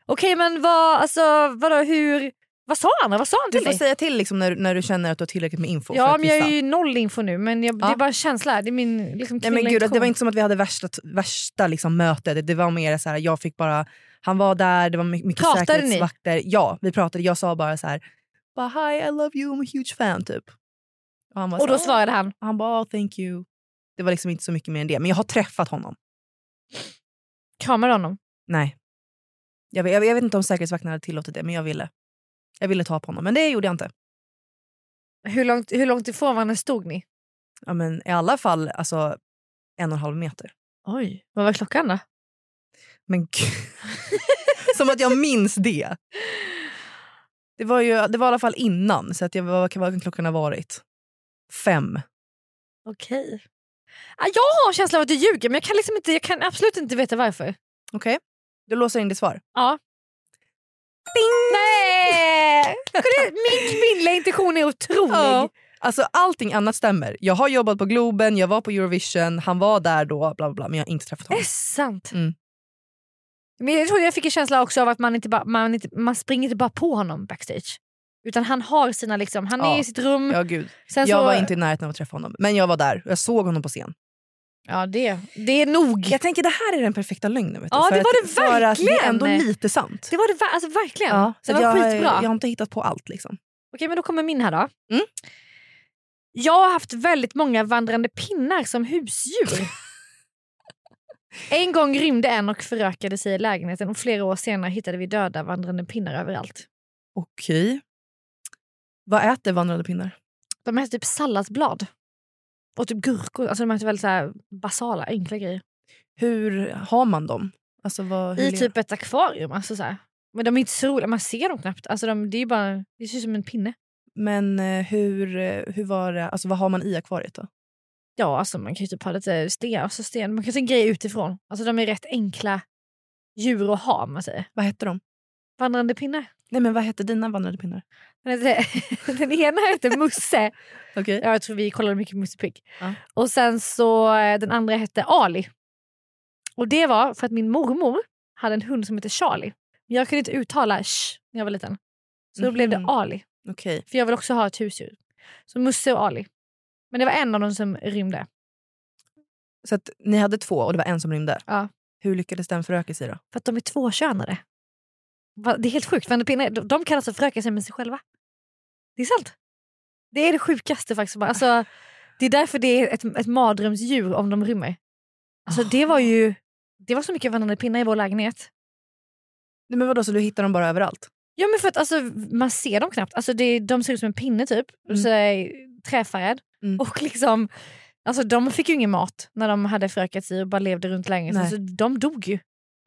Okej men vad, alltså, vadå, hur, vad sa han? Vad sa han Du till får dig? säga till liksom när, när du känner att du har tillräckligt med info. Ja men jag är ju noll info nu men jag, det Ja. är bara en känsla. Det är min liksom, Nej, men gud, det var inte som att vi hade värsta, värsta liksom, mötet. Det, det var mer så här, jag fick bara... Han var där, det var my- mycket Pratade ni? säkerhetsvakter. Ja, vi pratade. Jag sa bara så här... Hi, I love you, I'm a huge fan. Typ. Och, Och så då här, svarade han? Han bara, oh, thank you. Det var liksom inte så mycket mer än det. Men jag har träffat honom. Kramade honom? Nej. Jag, vet- jag, vet inte om säkerhetsvakterna hade tillåtit det, men jag ville. Jag ville ta på honom, men det gjorde jag inte. Hur långt, hur långt ifrån varandra stod ni? Ja, men I alla fall alltså, en och en halv meter. Oj, vad var klockan då? Men gud. *laughs* Som att jag minns det. Det var, ju, det var i alla fall innan, så att jag, vad kan klockan ha varit? Fem. Okej. Ah, jag har en känsla av att du ljuger men jag kan, liksom inte, jag kan absolut inte veta varför. Okej, du låser in ditt svar. Ja. Nej! *laughs* Kolla, Min kvinnliga intuition är otrolig. Ja. Alltså allting annat stämmer. Jag har jobbat på Globen, jag var på Eurovision, han var där då, bla bla bla men jag har inte träffat Är honom. det sant? Mm. Men jag tror jag fick en känsla också av att man inte bara, man inte, man springer inte bara på honom backstage. Utan han har sina liksom, han är Ja. i sitt rum. Ja, gud. Sen Jag så, var inte i närheten av att träffa honom, men jag var där och jag såg honom på scen. Ja, det, det är nog. Jag tänker det här är den perfekta lögnen. Vet du, Ja, för det var att, det För att det är ändå verkligen. lite sant. Det var det alltså, verkligen. Ja, det var jag, skitbra. jag har inte hittat på allt. liksom. Okej, men då kommer min här då. Mm. Jag har haft väldigt många vandrande pinnar som husdjur. *laughs* en gång rymde en och förökade sig i lägenheten och flera år senare hittade vi döda vandrande pinnar överallt. Okej. Vad äter vandrande pinnar? De äter typ salladsblad. Och typ gurkor. Alltså de äter väldigt så här basala, enkla grejer. Hur har man dem? Alltså, vad, I typ ett akvarium. Alltså så här. Men de är inte så roliga, man ser dem knappt. Alltså de, det, är bara, det ser ut som en pinne. Men eh, hur, eh, hur var det? Alltså, vad har man i akvariet då? Ja, alltså man kan ju typ ha lite sten, alltså sten. Man kan ta en grej utifrån. Alltså de är rätt enkla djur att ha man säger. Vad hette de? Vandrande pinnar. Nej, men vad hette dina vandrande pinnar? Den, heter, *laughs* den ena heter Musse. Ja, jag tror vi kollade mycket Musse Pigg. Ja. Och sen så eh, den andra hette Ali. Och det var för att min mormor hade en hund som hette Charlie. Men jag kunde inte uttala sh när jag var liten. Så då blev det Mhm. Ali. Okej. För jag vill också ha ett husdjur. Så Musse och Ali. Men det var en av dem som rymde. Så att ni hade två och det var en som rymde? Ja. Hur lyckades den föröka sig då? För att de är tvåkönade. Det är helt sjukt. Vandrande pinnar, de- de kan alltså föröka sig med sig själva. Det är sant. Det är det sjukaste faktiskt. Alltså, det är därför det är ett, ett mardrömsdjur om de rymmer. Alltså, det var ju det var så mycket vandrande pinnar i vår lägenhet. Nej, men vadå, så du hittar dem bara överallt? Ja men för att alltså, man ser dem knappt. Alltså, det, de ser ut som en pinne typ. Mm. Så är träfärgad. Mm. Och liksom, alltså, de fick ju ingen mat när de hade förökat sig och bara levde runt lägenheten. Så de dog ju.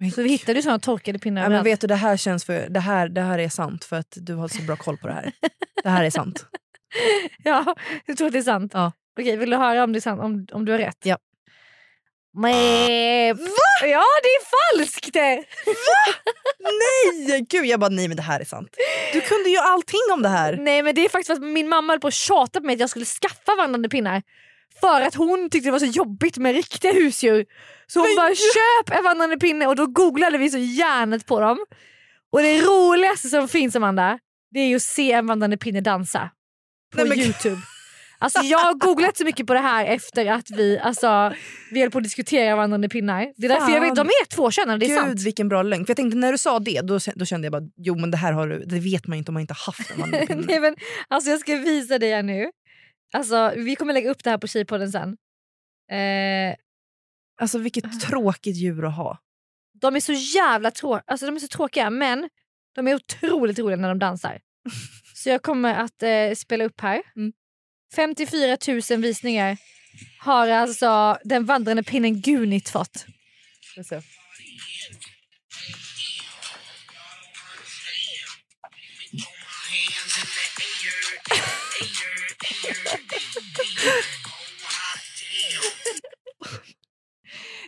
Så vi hittade ju såna torkade pinnar Ja, men vet du, det här känns för... Det här, det här är sant för att du har så bra koll på det här. Det här är sant. *laughs* Ja, jag tror att det är sant. Ja. Okej, vill du höra om, det är sant, om, om du har rätt? Ja. Men... Ja, det är falskt! det! Nej! Gud, jag bara nej men det här är sant. Du kunde ju allting om det här. Nej men det är faktiskt för att min mamma höll på att tjata på mig att jag skulle skaffa vandrande pinnar. För att hon tyckte det var så jobbigt med riktiga husdjur. Så hon Men bara köp en vandrande pinne och då googlade vi så järnet på dem. Och det roligaste som finns Amanda, det är ju att se en vandrande pinne dansa. På Nej, men- youtube. Alltså jag har googlat så mycket på det här efter att vi, alltså, vi höll på att diskutera vandrande pinnar. Det är därför jag vet, de är tvåkönade, det är Gud sant. vilken bra lögn. För jag tänkte när du sa det då, då kände jag bara jo men det här har du, det vet man ju inte om man inte haft en vandrande *laughs* pinne. Nej, men, alltså jag ska visa dig här nu. Alltså, vi kommer lägga upp det här på Tjejpodden sen. Eh, Alltså vilket tråkigt djur att ha. de är så jävla trå- alltså, de är så tråkiga men de är otroligt roliga när de dansar. *laughs* Så jag kommer att eh, spela upp här. Mm. 54 000 visningar har alltså den vandrande pinnen Gunit fått. *laughs*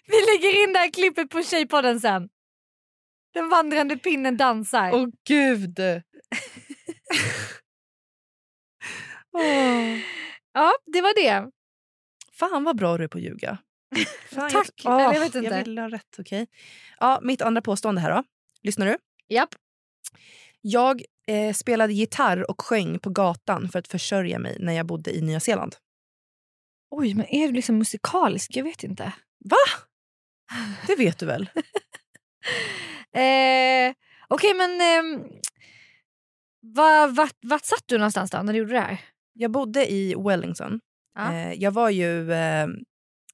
Vi lägger in det här klippet på Tjejpodden sen. Den vandrande pinnen dansar. Åh gud! Åh. *laughs* Ja, det var det. Fan vad bra du är på att ljuga. Fan, Tack. Jag, Åh, jag vet inte. Jag vill ha rätt, okej. Ja, mitt andra påstående här då. Lyssnar du? Japp. Jag eh, spelade gitarr och sjöng på gatan för att försörja mig när jag bodde i Nya Zeeland. Oj, men är du liksom musikalisk? Jag vet inte. Va? Det vet du väl? *laughs* Eh, Okej, men eh, va, vart, vart satt du någonstans då när du gjorde det här? Jag bodde i Wellington. Ja. Eh, jag var ju eh,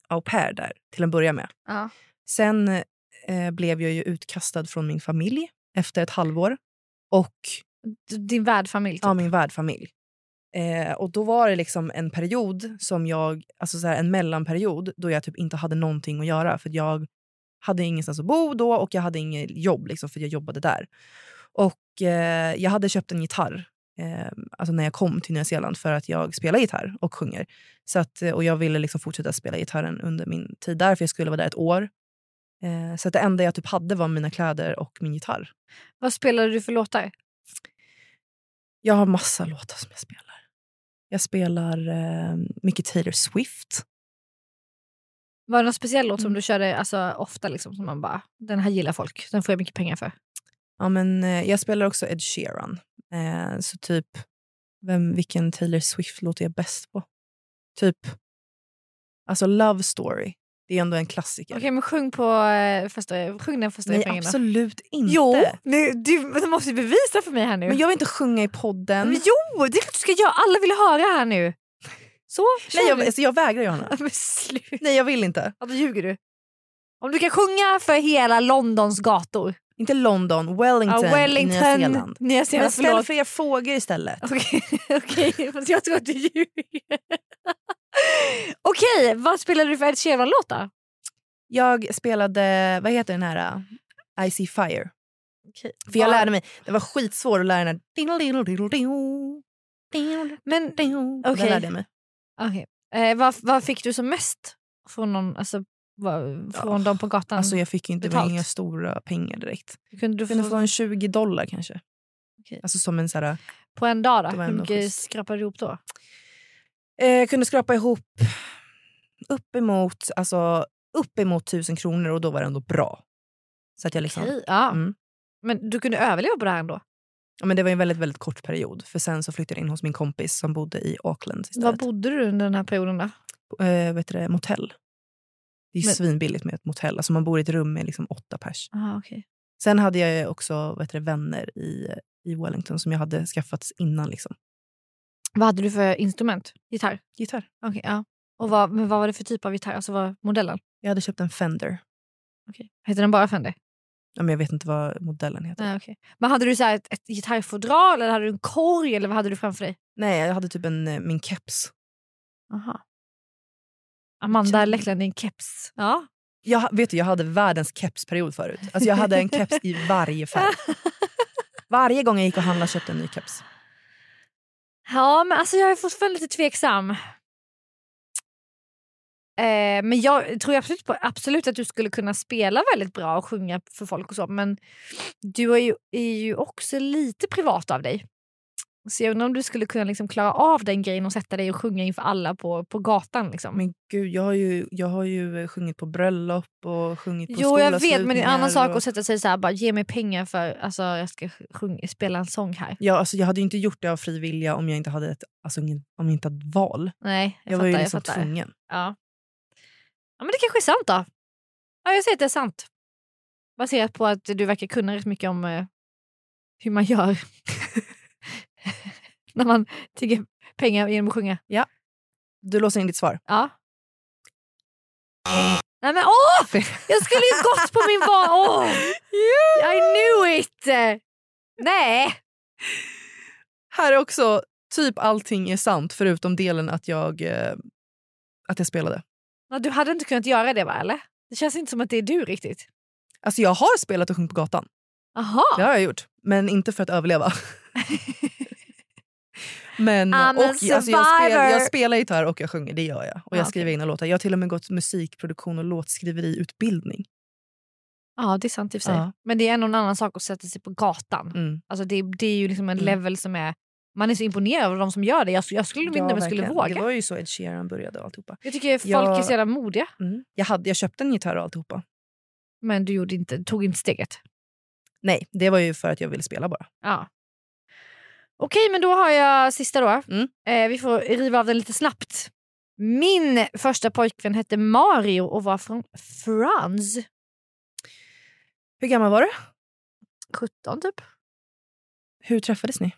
au pair där till en början med. Ja. Sen eh, blev jag ju utkastad från min familj efter ett halvår. Och Din värdfamilj? Typ. ja, min värdfamilj. Eh, och då var det liksom en period som jag, alltså så här, en mellanperiod då jag typ inte hade någonting att göra för jag hade ingenstans att bo då och jag hade inget jobb liksom för jag jobbade där. Och eh, jag hade köpt en gitarr eh, alltså när jag kom till Nya Zeeland för att jag spelar gitarr och sjunger. Så att, eh, och jag ville liksom fortsätta spela gitarren under min tid där för jag skulle vara där ett år. Eh, så att det enda jag typ hade var mina kläder och min gitarr. Vad spelade du för låtar? Jag har massa låtar som jag spelar. Jag spelar eh, mycket Taylor Swift. Var det någon speciell låt som Mm. du körde alltså, ofta? Liksom, som man bara, den här gillar folk, den får jag mycket pengar för. Ja, men, eh, jag spelar också Ed Sheeran. Eh, så typ, vem, vilken Taylor Swift-låt är jag bäst på? Typ, alltså Love Story. Det är ändå en klassiker. Okej men sjung på eh, första, sjung den första Nej refrängen absolut inte. Jo, nu, du, du måste bevisa för mig här nu. Men jag vill inte sjunga i podden. Men jo, det är klart du ska göra. Alla vill höra här nu. Så, Nej, jag, alltså, jag vägrar Johanna. Men slut. Nej jag vill inte. Ja, då ljuger du. Om du kan sjunga för hela Londons gator. Inte London, Wellington, Ja, Wellington, Nya Zeeland. Nya Men Zeeland, ställ förlåt. fler frågor istället. Okej, *laughs* okej, fast jag tror att du ljuger. Okej, vad spelade du för Ed Sheeran-låt då? Jag spelade, vad heter den här? uh, I see fire. Okej. För jag lärde mig, det var skitsvårt att lära den här... Men, Den okej. lärde jag mig. okej. Eh, vad, vad fick du som mest från, någon, alltså, vad, från dem på gatan? Alltså jag fick inte Betalt. inga stora pengar direkt. Kunde du kunde få, en 20 dollar kanske. Okej. Alltså som en så här, på en dag då? Hur mycket skrapade du ihop då? Eh, kunde skrapa ihop uppemot, alltså, uppemot tusen kronor och då var det ändå bra. Så att jag liksom, Okej, ja. Mm. Men du kunde överleva på det här ändå? ja, men det var en väldigt, väldigt kort period. För sen så flyttade jag in hos min kompis som bodde i Auckland Var istället. bodde du under den här perioden då? eh, vet du, det, motell. Det är Men- svinbilligt med ett motell. Alltså man bor i ett rum med liksom åtta pers. Aha, okej. Sen hade jag också vet du, vänner i, i Wellington som jag hade skaffat innan. Liksom. Vad hade du för instrument? Gitarr? Gitarr. Okej, ja. Och vad, men vad var det för typ av gitarr? Alltså vad modellen? Jag hade köpt en Fender. Okej. Heter den bara Fender? Ja, men jag vet inte vad modellen heter. Nej, okej. Men hade du så ett, ett gitarrfodral eller hade du en korg eller vad hade du framför dig? Nej, jag hade typ en, eh, min keps. Aha. Amanda Leckland i en keps. Ja. Jag, vet du, jag hade världens kepsperiod förut. Alltså jag hade en keps i varje färg. *laughs* Varje gång jag gick och handlade köpte en ny keps. Ja, men alltså jag är fortfarande lite tveksam. Eh, men jag tror absolut, på, absolut att du skulle kunna spela väldigt bra och sjunga för folk och så. Men du är ju, är ju också lite privat av dig. Så jag undrar om du skulle kunna liksom klara av den grejen och sätta dig och sjunga inför alla på, på gatan. Liksom. Men gud, jag har ju, jag har ju sjungit på bröllop och sjungit på jo, jag vet, men det är en annan sak och... att sätta sig så här, bara ge mig pengar för alltså, jag ska sjunga, spela en sång här. Ja, alltså, jag hade inte gjort det av fri vilja om jag inte hade ett, alltså, om jag inte hade val. Nej, jag, Jag, fattar. var ju jag liksom fattar. tvungen. Ja. ja, men det kanske är sant då. Ja, jag säger att det är sant. Baserat på att du verkar kunna rätt mycket om eh, hur man gör *laughs* *laughs* när man tigger pengar genom att sjunga. Du låser in ditt svar. Ja. Nej men åh! *laughs* Jag skulle ju gått på min. Åh! I knew it! Nej. Här är också typ allting är sant förutom delen att jag, eh, att jag spelade. Ja, Du hade inte kunnat göra det va eller? Det känns inte som att det är du riktigt. Alltså jag har spelat och sjungit på gatan. Aha. Det har jag gjort. Men inte för att överleva. *laughs* Men, I'm och, alltså, jag, spelar, jag spelar gitarr och jag sjunger, det gör jag. Och jag Ah, skriver okej. egna låtar. Jag har till och med gått musikproduktion och låtskriveriutbildning. Ja det är sant i och för sig. Ja. Men det är en annan sak att sätta sig på gatan. Mm. Alltså det, det är ju liksom en Mm. level som är... Man är så imponerad av de som gör det. Jag, jag skulle inte jag skulle våga. Det var ju så Ed Sheeran började och alltihopa. Jag tycker folk Jag- är så jävla modiga. Mm. Jag, hade, jag köpte en gitarr och alltihopa. Men du gjorde inte, tog inte steget. Nej, det var ju för att jag ville spela bara. Ja. Okej, men då har jag sista då. Mm. Eh, vi får riva av den lite snabbt. Min första pojkvän hette Mario och var från France. Hur gammal var du? 17 typ. Hur träffades ni?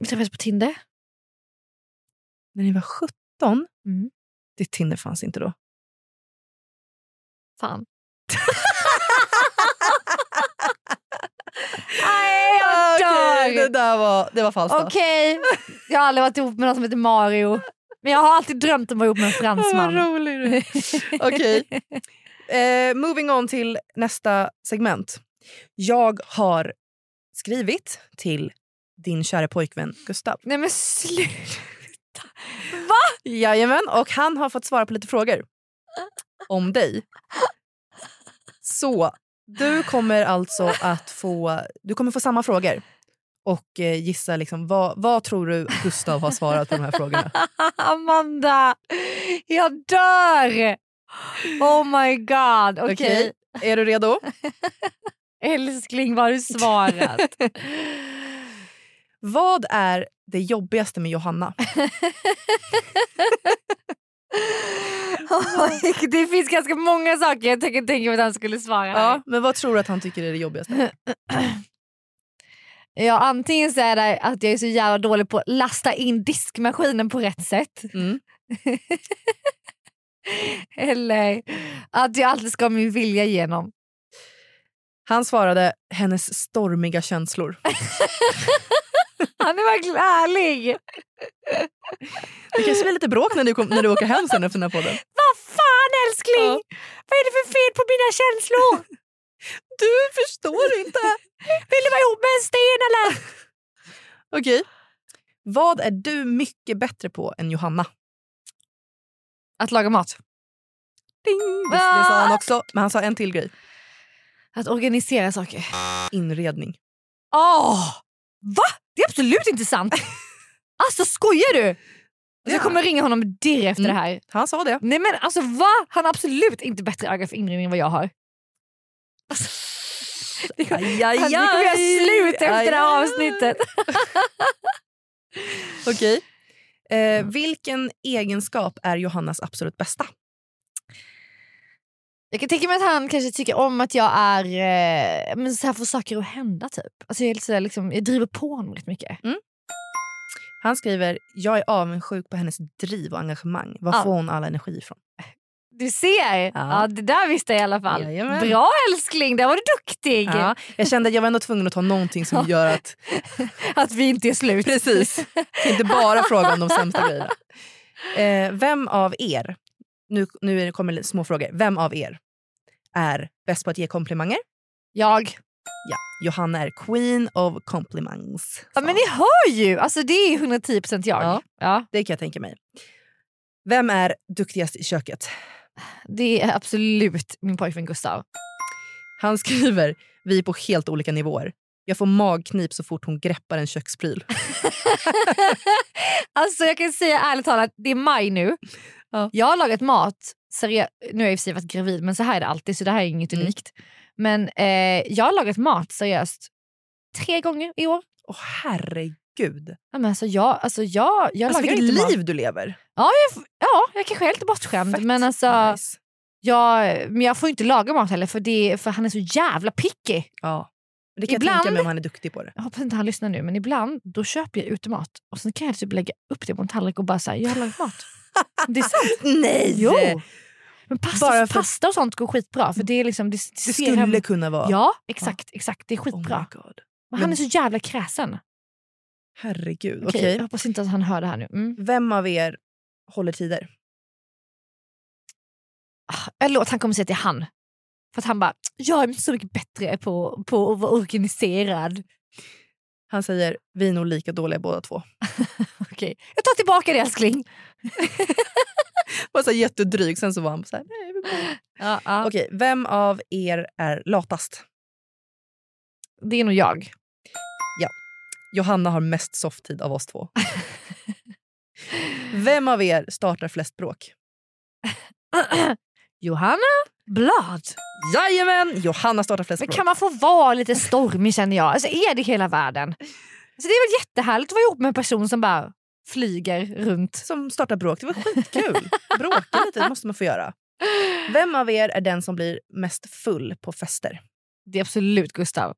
Vi träffades på Tinder. När ni var 17? Mm. Ditt Tinder fanns inte då? Fan. Nej, Okej, dör! det där var, det var falskt. Okej, jag har aldrig varit ihop med någon som heter Mario. Men jag har alltid drömt om att vara ihop med en *laughs* Vad fransman. rolig du. *laughs* Okej. Eh, moving on till nästa segment. Jag har skrivit till din kära pojkvän Gustav. Nej men sluta. *laughs* Jajamän, och han har fått svara på lite frågor om dig. Så du kommer alltså att få, du kommer få samma frågor. Och eh, gissa liksom, vad, vad tror du Gustav har svarat på de här frågorna? *laughs* Amanda, jag dör! Oh my god. Okej. Okej, Är du redo? *laughs* Älskling, vad har du svarat? *laughs* Vad är det jobbigaste med Johanna? Det finns ganska många saker jag tänker tänka att han skulle svara. Ja, men vad tror du att han tycker är det jobbigaste? *clears throat* Ja, antingen så är det att jag är så jävla dålig på att lasta in diskmaskinen på rätt sätt. Mm. *laughs* Eller att jag alltid ska ha min vilja igenom. Han svarade hennes stormiga känslor. *laughs* Han är verkligen ärlig. Det kanske blir lite bråk när du, kom, när du åker hem sen efter den här podden. Vad fan älskling! Vad är det för fel på mina känslor? Du förstår inte! *laughs* Vill du vara ihop med en sten eller? *laughs* Okej. Vad är du mycket bättre på än Johanna? Att laga mat. Ding! Det, det sa han också, men han sa en till grej. Att organisera saker. Inredning. Åh! Va? Det är absolut inte sant. *laughs* Alltså skojar du? Jag kommer ringa honom direkt efter Mm. det här. Han sa det. Nej men alltså va? Han har absolut inte bättre öga för inredning än vad jag har. Alltså, det kommer, Aj, aj, *laughs* alltså, det kommer göra slut efter Aj, det här avsnittet. *laughs* Okej. Eh, vilken egenskap är Johannas absolut bästa? Jag kan tänka mig att han kanske tycker om att jag är eh, men så här får saker att hända. typ. Alltså jag, är lite så liksom, jag driver på honom rätt mycket. Han skriver jag är avundsjuk på hennes driv och engagemang. Var Ja. får hon all energi ifrån? Du ser! Ja. det där visste jag i alla fall. Jajamän. Bra älskling, där var du duktig. Ja, jag kände att jag var ändå tvungen att ta någonting som gör att... *laughs* Att vi inte är slut. Precis. Inte bara fråga om de sämsta grejerna. *laughs* Eh, vem av er, nu, nu kommer små frågor. Vem av er är bäst på att ge komplimanger? Jag. Ja, Johanna är queen of compliments. Ja, men ni hör ju! Alltså, det är 110% jag. Ja. Ja. Det kan jag tänka mig. Vem är duktigast i köket? Det är absolut min pojkvän Gustav. Han skriver vi är på helt olika nivåer. Jag får magknip så fort hon greppar en kökspryl. *laughs* alltså jag kan säga ärligt talat, det är maj nu. Ja. Jag har lagat mat, seriö- nu har jag i och för sig varit gravid men så här är det alltid så det här är inget Mm. unikt. Men eh, jag har lagat mat seriöst tre gånger i år. Åh herregud. Ja, men alltså jag, alltså jag, jag Alltså, vilket liv mat. du lever. Ja jag, ja, jag kanske är lite bortskämd Fett men alltså nice. jag, men jag får inte laga mat heller för, det, för han är så jävla picky. Ja. Det kan jag Ibland- tänka mig om han är duktig på det. Jag hoppas inte han lyssnar nu men ibland då köper jag utemat och sen kan jag typ lägga upp det på en tallrik och bara säga jag har lagat mat. *laughs* det är sant. Nej! Jo. Men pasta, Bara för- pasta och sånt går skitbra för det är liksom... Det, det skulle hem- kunna vara. Ja exakt, exakt det är Oh skitbra. God. men han är så jävla kräsen. Herregud. Okej, Okej. Jag hoppas inte att han hör det här nu. Mm. Vem av er håller tider? Ah, Jag lovar att han kommer säga att det är han. För att han bara, jag är så mycket bättre på, på att vara organiserad. Han säger vi är nog lika dåliga båda två. *laughs* Okej, Jag tar tillbaka det älskling. *laughs* Var så jättedryg. Sen så var han så här, nej. vi *laughs* Ja, ja. Okej, vem av er är latast? Det är nog jag. Johanna har mest softtid av oss två. *laughs* Vem av er startar flest bråk? *clears throat* Johanna Blad. Jajamän! Johanna startar flest Men bråk. kan man få vara lite stormig känner jag? Alltså, är det hela världen? Alltså, det är väl jättehärligt att vara ihop med en person som bara flyger runt. Som startar bråk. Det var skitkul. Bråka lite, det måste man få göra. Vem av er är den som blir mest full på fester? Det är absolut Gustav.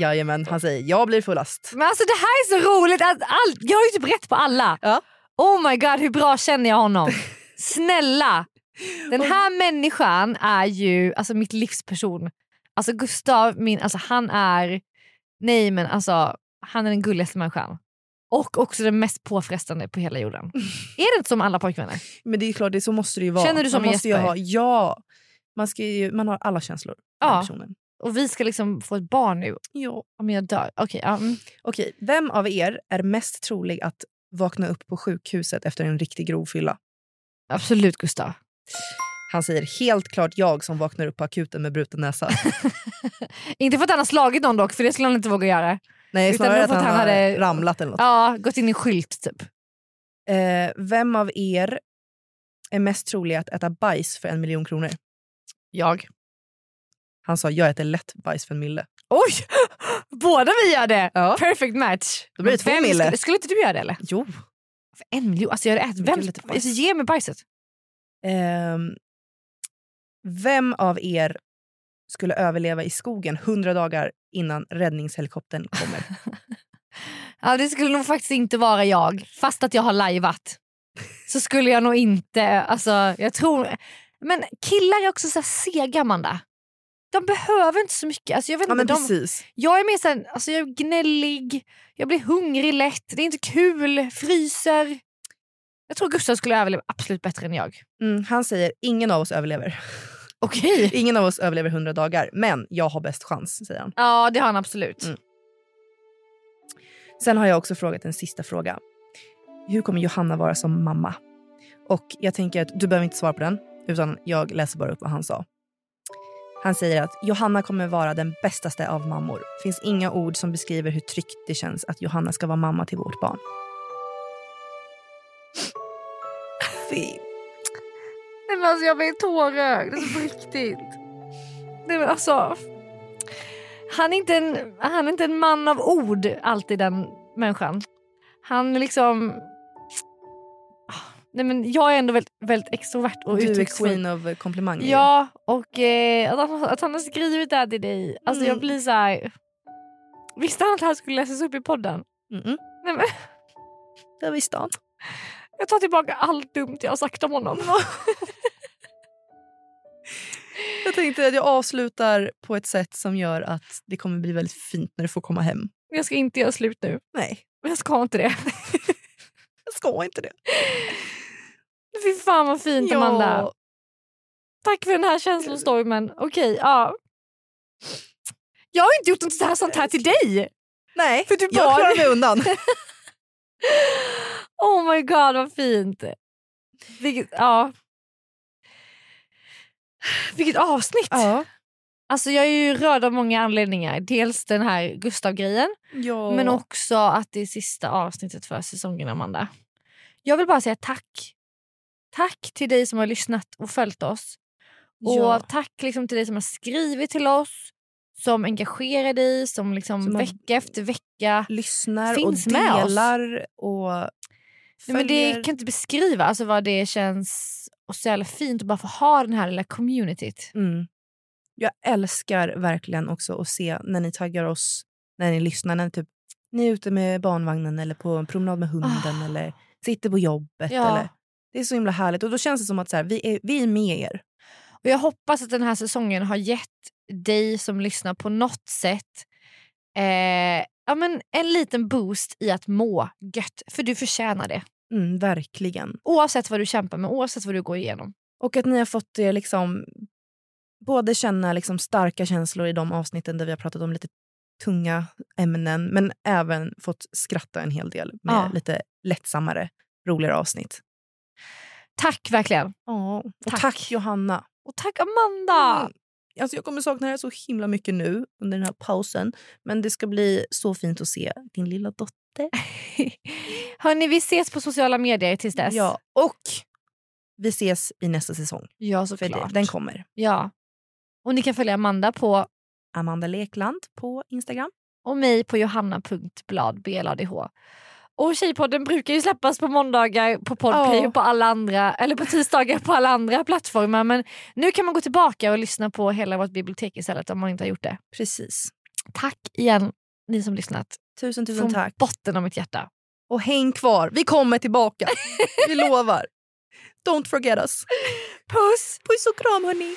Jajamän, han säger jag blir fullast. Men alltså det här är så roligt. Att all, jag har ju typ rätt på alla. Ja. Oh my god hur bra känner jag honom? *laughs* Snälla! Den här människan är ju alltså mitt livsperson. Alltså Gustav, min, alltså han är... Nej men alltså han är den gulligaste människan. Och också den mest påfrestande på hela jorden. *laughs* är det inte som alla pojkvänner? Men det är klart, det, så måste det ju vara. Känner du som man måste Jesper? ha, Ja, man, ska ju, man har alla känslor Ja. personen. Och vi ska liksom få ett barn nu. Ja. Om jag dör. Okej, ja, mm. Okej, vem av er är mest trolig att vakna upp på sjukhuset efter en riktig grov fylla? Absolut Gustav. Han säger helt klart jag som vaknar upp på akuten med bruten näsa. *laughs* Inte för att han har slagit någon dock, för det skulle han inte våga göra. Nej, Utan snarare nog att att han hade- ramlat eller något. Ja, gått in i en skylt typ. Eh, vem av er är mest trolig att äta bajs för en miljon kronor? Jag. Han sa jag äter lätt bajs för en mille. Oj! *laughs* Båda vi gör det! Ja. Perfect match. Då blir det två vem mille. Skulle, skulle inte du göra det eller? Jo. För en miljon? Alltså jag hade ätit... Vem, alltså, ge mig bajset. Ehm, vem av er skulle överleva i skogen 100 dagar innan räddningshelikoptern kommer? *laughs* Ja, det skulle nog faktiskt inte vara jag. Fast att jag har lajvat. Så skulle jag nog inte... Alltså, jag tror... Men killar är också så sega, Amanda. De behöver inte så mycket. Alltså, jag, vet ja, inte, de, jag är mer här, alltså, jag är gnällig, jag blir hungrig lätt, det är inte kul, fryser. Jag tror Gustav skulle överleva absolut bättre än jag. Mm, han säger ingen av oss överlever. *laughs* Okej. Ingen av oss överlever 100 dagar, men jag har bäst chans, säger han. Ja, det har han absolut. Mm. Sen har jag också frågat en sista fråga. Hur kommer Johanna vara som mamma? Och jag tänker att du behöver inte svara på den, utan jag läser bara upp vad han sa. Han säger att Johanna kommer vara den bästaste av mammor. Finns inga ord som beskriver hur tryggt det känns att Johanna ska vara mamma till vårt barn. Fy. Nej, men alltså, jag blir tårögd, alltså, på riktigt. Nej, men alltså, han, är inte en, han är inte en man av ord, alltid den människan. Han liksom... Nej, men jag är ändå väldigt, väldigt extrovert och Du är queen of komplimanger. Ja, och eh, att, han, har skrivit det här till dig. Alltså Mm. jag blir så här... Visste han att det här skulle läsas upp i podden? Mm-mm. Nej, men, *laughs* Det visste han. jag tar tillbaka allt dumt jag har sagt om honom. Jag tänkte att jag avslutar på ett sätt som gör att det kommer bli väldigt fint när du får komma hem. Jag ska inte göra slut nu. Nej, Jag ska inte det. *laughs* jag ska inte det. Fy fan vad fint Amanda. Tack för den här känslostormen. Okej, ja. Jag har inte gjort något så här, sånt här till dig. Nej, För du jag bara- klarar mig undan. *laughs* Oh my god vad fint. Vilket, ja. Vilket avsnitt. ja. Alltså jag är ju rörd av många anledningar. Dels den här Gustav-grejen ja. men också att det är sista avsnittet för säsongen Amanda. Jag vill bara säga tack. Tack till dig som har lyssnat och följt oss. Och Ja. tack liksom till dig som har skrivit till oss, som engagerar dig, som, liksom Som vecka efter vecka lyssnar finns och med oss. och Nej, men det kan inte beskriva alltså, vad det känns och så jävla fint att bara få ha den här lilla communityt. Mm. Jag älskar verkligen också att se när ni taggar oss, när ni lyssnar, när ni, typ, ni är ute med barnvagnen eller på en promenad med hunden Ah. eller sitter på jobbet. Ja. Eller, det är så himla härligt och då känns det som att så här, vi, är, vi är med er. Och Jag hoppas att den här säsongen har gett dig som lyssnar på något sätt eh, ja, men en liten boost i att må gött. För du förtjänar det. Mm, verkligen. Oavsett vad du kämpar med, oavsett vad du går igenom. Och att ni har fått er liksom, både känna liksom starka känslor i de avsnitten där vi har pratat om lite tunga ämnen men även fått skratta en hel del med Ja. lite lättsammare, roligare avsnitt. Tack verkligen. Ja, och Tack. tack. Johanna. Och tack Amanda. Mm. Alltså jag kommer sakna det så himla mycket nu under den här pausen. Men det ska bli så fint att se din lilla dotter. *laughs* Hörni, vi ses på sociala medier tills dess. Ja, och vi ses i nästa säsong. ja såklart. den kommer. Ja. Och ni kan följa Amanda på Amanda Lekland på Instagram. och mig på johanna.blad bladh. Och Tjejpodden brukar ju släppas på måndagar på Podplay Ja. och på alla andra, eller på tisdagar på alla andra plattformar. Men nu kan man gå tillbaka och lyssna på hela vårt bibliotek istället om man inte har gjort det. Precis. Tack igen ni som lyssnat. Tusen tusen Från tack. botten av mitt hjärta. Och häng kvar. Vi kommer tillbaka. *laughs* Vi lovar. Don't forget us. Puss! Puss och kram hörni.